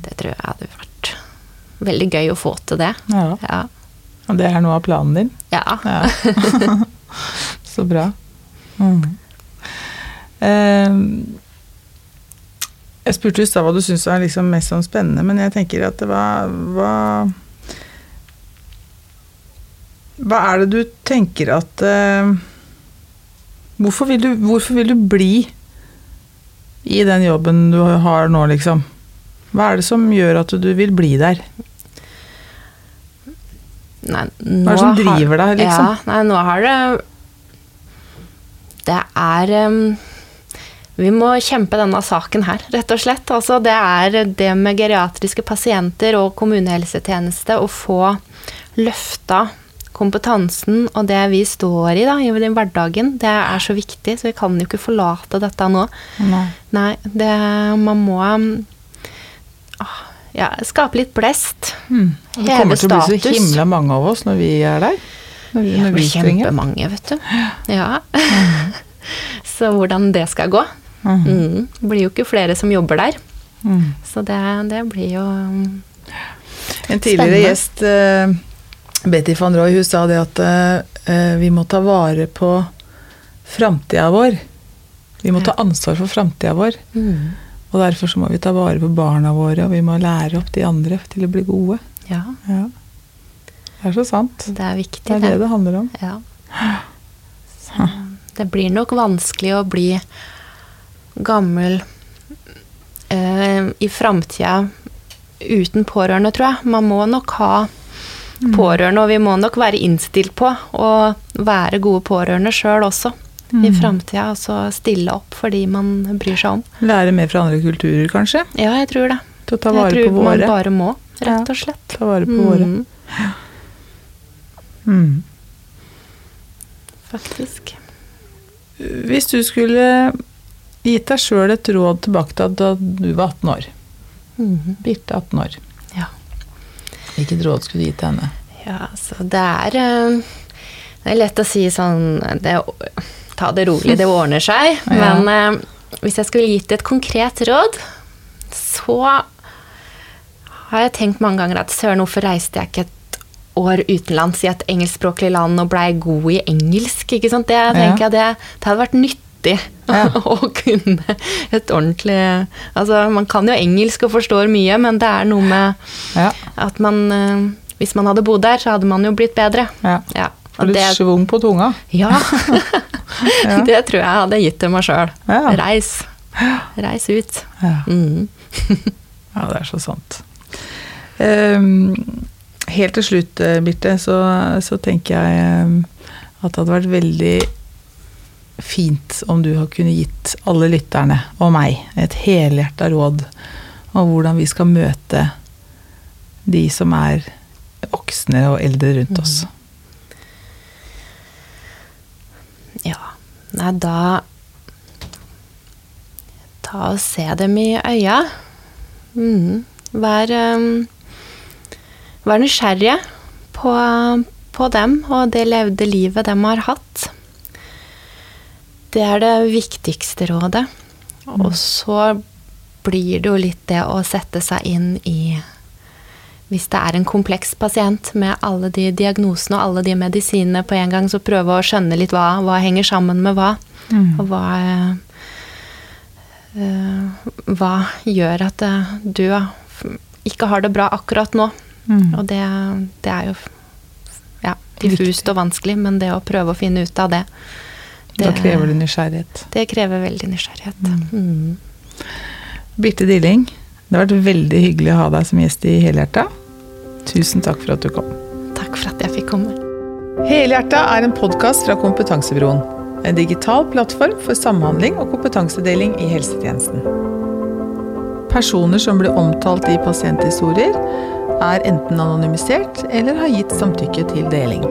det tror jeg hadde vært veldig gøy å få til det. ja. Ja. Og det er noe av planen din? ja. Ja. [LAUGHS] Så bra. Mm. Eh, jeg spurte i stad hva du syns er liksom mest sånn spennende, men jeg tenker at det var hva, hva er det du tenker at eh, hvorfor, vil du, hvorfor vil du bli i den jobben du har nå, liksom? Hva er det som gjør at du vil bli der? Nei, Hva er det som driver deg, liksom? Ja, nei, nå har det Det er um, Vi må kjempe denne saken her, rett og slett. Altså, det er det med geriatriske pasienter og kommunehelsetjeneste å få løfta kompetansen og det vi står i da, i den hverdagen, det er så viktig, så vi kan jo ikke forlate dette nå. Nei. Nei, det, man må ah, ja, skape litt blest. Mm. Det Heve kommer til å bli så status. himla mange av oss når vi er der. Når, vi- når det vi kjempemange, vet du. Ja. [LAUGHS] så hvordan det skal gå Mhm. mm. Det blir jo ikke flere som jobber der. Mm. Så det, det blir jo um, En tidligere Spennende. gjest, uh, Betty van Roy, hun sa det at uh, vi må ta vare på framtida vår. Vi må ta ansvar for framtida vår. mm, Og derfor så må vi ta vare på barna våre, og vi må lære opp de andre til å bli gode. Ja, Ja. Det er så sant. det er viktig, Det er det det handler om. Ja. Så det blir nok vanskelig å bli gammel eh, i framtida uten pårørende, tror jeg. Man må nok ha Mm. pårørende, og vi må nok være innstilt på å være gode pårørende sjøl også. I Mm. framtida, altså stille opp for de man bryr seg om. Lære mer fra andre kulturer, kanskje. Ja, jeg tror det. Til å ta jeg tror på man bare må, rett og slett. Ta vare på våre. Mm, Mm. faktisk. Hvis du skulle gitt deg sjøl et råd tilbake til da du var 18 år, Mhm. Birte 18 år, Ja. hvilket råd skulle du gitt henne? Ja, så det er eh, Det er lett å si sånn det, Ta det rolig, det ordner seg. [LAUGHS] Ja. Men eh, hvis jeg skulle gitt et konkret råd, så har jeg tenkt mange ganger at søren, hvorfor reiste jeg ikke et år utenlands i et engelskspråklig land og blei god i engelsk? ikke sant? Det tenker jeg det, det hadde vært nyttig Ja. [LAUGHS] å kunne et ordentlig Altså, man kan jo engelsk og forstår mye, men det er noe med Ja. at man eh, Hvis man hadde bodd der, så hadde man jo blitt bedre. ja. Ja, litt det, svung på tunga. [LAUGHS] [LAUGHS] ja. Det tror jeg hadde gitt til meg sjøl. Ja. Reis. [GASPS] Reis ut. Ja. Mm. ja, det er så sant. Um, helt til slutt, eh, Birte, så, så tenker jeg ehm, at det hadde vært veldig fint om du har kunnet gitt alle lytterne og meg et helhjerta råd om hvordan vi skal møte de som er voksne og eldre rundt oss. Ja. Nei, da Ta og se dem i øya. Mm. Vær, um, vær nysgjerrige på, på dem og det levde livet de har hatt. Det er det viktigste rådet. Og så blir det jo litt det å sette seg inn i Hvis det er en kompleks pasient med alle de diagnosene og alle de medisinene på en gang, så prøve å skjønne litt hva, hva henger sammen med hva. Mm. Og hva eh, eh, Hva gjør at eh, du ikke har det bra akkurat nå. Mm. Og det, det er jo ja, diffust og vanskelig, men det å prøve å finne ut av det Da krever det nysgjerrighet. Det krever veldig nysgjerrighet. Mm. Birte Dilling, det har vært veldig hyggelig å ha deg som gjest i Helhjerta. Tusen takk for at du kom. Takk for at jeg fikk komme. Helhjerta er en podkast fra Kompetansebroen. En digital plattform for samhandling og kompetansedeling i helsetjenesten. Personer som blir omtalt i pasienthistorier, er enten anonymisert eller har gitt samtykke til deling.